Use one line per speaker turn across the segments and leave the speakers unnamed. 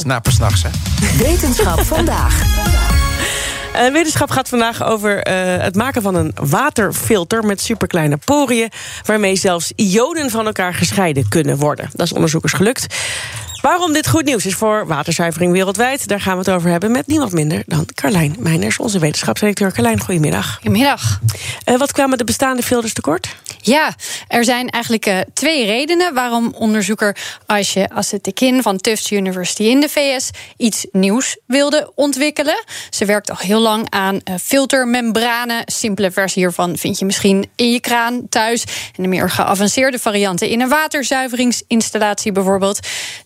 Snappen s'nachts, hè?
Wetenschap vandaag.
Uh, wetenschap gaat vandaag over uh, het maken van een waterfilter met superkleine poriën, waarmee zelfs ionen van elkaar gescheiden kunnen worden. Dat is onderzoekers gelukt. Waarom dit goed nieuws is voor waterzuivering wereldwijd, daar gaan we het over hebben met niemand minder dan Carlijn Meiners, onze wetenschapsdirecteur. Carlijn, goedemiddag.
Goedemiddag.
Uh, wat kwamen de bestaande filters tekort?
Ja, er zijn eigenlijk uh, twee redenen waarom onderzoeker Aisha Assetekin van Tufts University in de VS iets nieuws wilde ontwikkelen. Ze werkt al heel lang aan uh, filtermembranen. Simpele versie hiervan vind je misschien in je kraan thuis. En de meer geavanceerde varianten in een waterzuiveringsinstallatie bijvoorbeeld.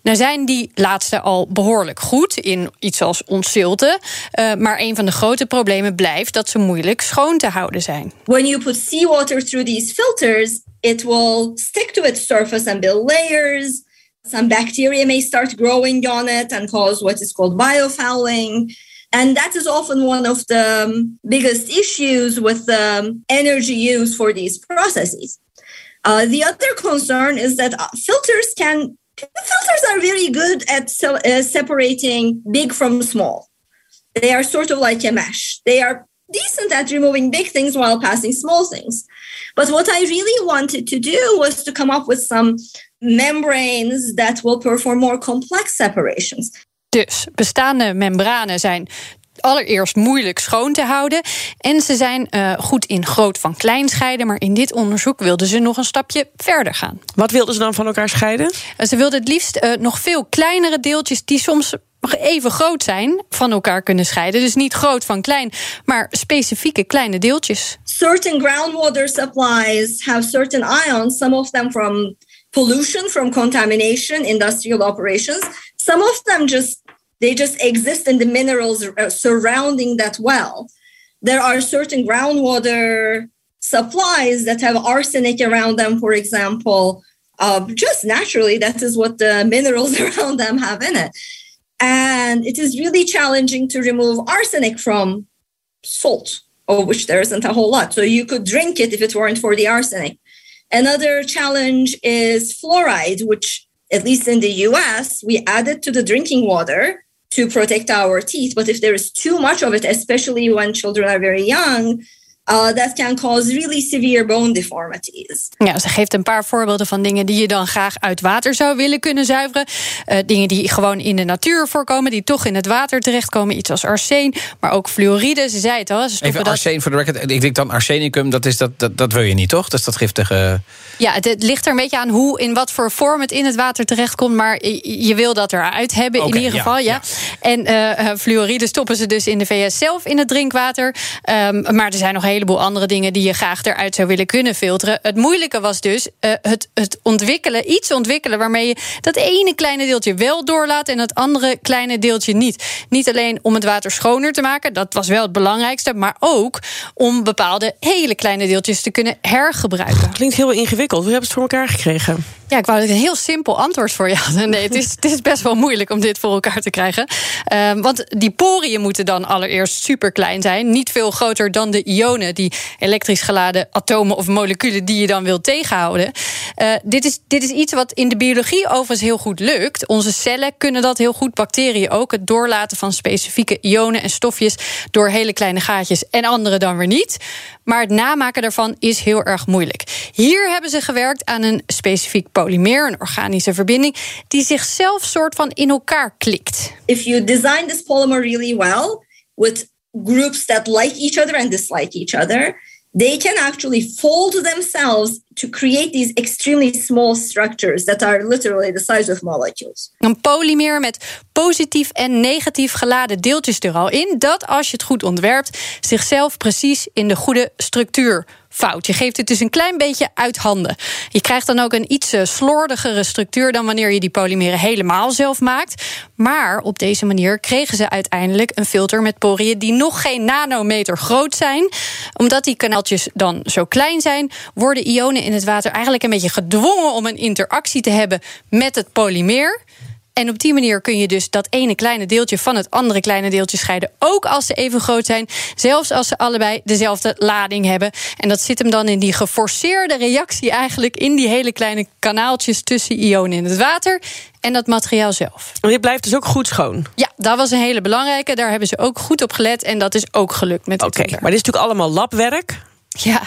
Nou zijn die laatste al behoorlijk goed in iets als ontzilten. Uh, maar een van de grote problemen blijft dat ze moeilijk schoon te houden zijn.
When you put seawater through these filters, it will stick to its surface and build layers. Some bacteria may start growing on it and cause what is called biofouling. And that is often one of the um, biggest issues with the um, energy used for these processes. Uh, the other concern is that uh, filters can are very good at uh, separating big from small. They are sort of like a mesh. They are decent at removing big things while passing small things. But what I really wanted to do was to come up with some membranes that will perform more complex separations.
Dus bestaande membranen zijn allereerst moeilijk schoon te houden. En ze zijn uh, goed in groot van klein scheiden. Maar in dit onderzoek wilden ze nog een stapje verder gaan.
Wat wilden ze dan van elkaar scheiden?
Uh, ze wilden het liefst uh, nog veel kleinere deeltjes die soms nog even groot zijn van elkaar kunnen scheiden. Dus niet groot van klein, maar specifieke kleine deeltjes.
Certain groundwater supplies have certain ions, some of them from pollution, from contamination, industrial operations. Some of them just they just exist in the minerals surrounding that well. There are certain groundwater supplies that have arsenic around them, for example. Uh, just naturally, that is what the minerals around them have in it. And it is really challenging to remove arsenic from salt, of which there isn't a whole lot. So you could drink it if it weren't for the arsenic. Another challenge is fluoride, which, at least in the US, we added to the drinking water to protect our teeth. But if there is too much of it, especially when children are very young, uh, that can cause really severe bone deformities.
Ja, ze geeft een paar voorbeelden van dingen die je dan graag uit water zou willen kunnen zuiveren. Uh, dingen die gewoon in de natuur voorkomen, die toch in het water terechtkomen. Iets als arsen, maar ook fluoride. Ze zei het al. Ze
Even arsen voor de record. Ik denk dan arsenicum, dat, is dat, dat, dat wil je niet, toch? Dat is dat giftige...
Ja, het, het, ligt er een beetje aan hoe, in wat voor vorm het in het water terechtkomt. Maar je, wil dat eruit hebben okay, in ieder geval. Ja, ja. En uh, fluoride stoppen ze dus in de VS zelf in het drinkwater. Um, maar er zijn nog een heleboel andere dingen die je graag eruit zou willen kunnen filteren. Het moeilijke was dus uh, het, het ontwikkelen, iets ontwikkelen waarmee je dat ene kleine deeltje wel doorlaat en dat andere kleine deeltje niet. Niet alleen om het water schoner te maken, dat was wel het belangrijkste, maar ook om bepaalde hele kleine deeltjes te kunnen hergebruiken.
Klinkt heel ingewikkeld. Hoe hebben ze het voor elkaar gekregen?
Ja, ik wou een heel simpel antwoord voor je hadden. Nee, het is, het is best wel moeilijk om dit voor elkaar te krijgen. Uh, want die poriën moeten dan allereerst super klein zijn. Niet veel groter dan de ionen, die elektrisch geladen atomen of moleculen die je dan wilt tegenhouden. Uh, dit, is, dit is iets wat in de biologie overigens heel goed lukt. Onze cellen kunnen dat heel goed, bacteriën ook. Het doorlaten van specifieke ionen en stofjes door hele kleine gaatjes en andere dan weer niet. Maar het namaken daarvan is heel erg moeilijk. Hier hebben ze gewerkt aan een specifiek polymeer, een organische verbinding, die zichzelf soort van in elkaar klikt.
If you design this polymer really well with groups that like each other and dislike each other, they can actually fold themselves to create these extremely small structures that are literally the size of molecules.
Een polymeer met positief en negatief geladen deeltjes er al in, dat als je het goed ontwerpt, zichzelf precies in de goede structuur fout. Je geeft het dus een klein beetje uit handen. Je krijgt dan ook een iets slordigere structuur dan wanneer je die polymeren helemaal zelf maakt. Maar op deze manier kregen ze uiteindelijk een filter met poriën die nog geen nanometer groot zijn. Omdat die kanaaltjes dan zo klein zijn, worden ionen in het water eigenlijk een beetje gedwongen om een interactie te hebben met het polymeer. En op die manier kun je dus dat ene kleine deeltje van het andere kleine deeltje scheiden. Ook als ze even groot zijn. Zelfs als ze allebei dezelfde lading hebben. En dat zit hem dan in die geforceerde reactie eigenlijk in die hele kleine kanaaltjes tussen ionen in het water en dat materiaal zelf.
En dit blijft dus ook goed schoon.
Ja, dat was een hele belangrijke. Daar hebben ze ook goed op gelet. En dat is ook gelukt met
Oké, maar dit is natuurlijk allemaal labwerk.
Ja.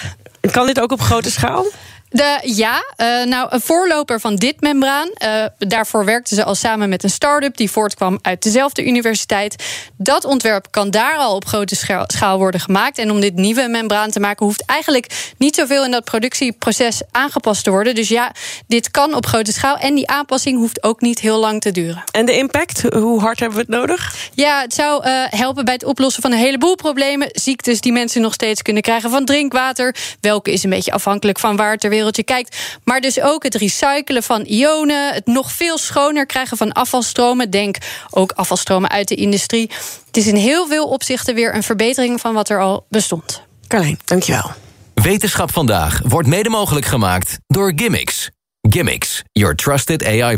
Kan dit ook op grote schaal?
De, ja, uh, nou, een voorloper van dit membraan. Uh, daarvoor werkten ze al samen met een start-up die voortkwam uit dezelfde universiteit. Dat ontwerp kan daar al op grote schaal worden gemaakt. En om dit nieuwe membraan te maken, hoeft eigenlijk niet zoveel in dat productieproces aangepast te worden. Dus ja, dit kan op grote schaal. En die aanpassing hoeft ook niet heel lang te duren.
En de impact, hoe hard hebben we het nodig?
Ja, het zou uh, helpen bij het oplossen van een heleboel problemen. Ziektes die mensen nog steeds kunnen krijgen van drinkwater. Welke is een beetje afhankelijk van waar ter wereldje kijkt. Maar dus ook het recyclen van ionen. Het nog veel schoner krijgen van afvalstromen. Denk ook afvalstromen uit de industrie. Het is in heel veel opzichten weer een verbetering van wat er al bestond.
Carlijn, dankjewel.
Wetenschap vandaag wordt mede mogelijk gemaakt door Gimmicks. Gimmicks, your trusted AI.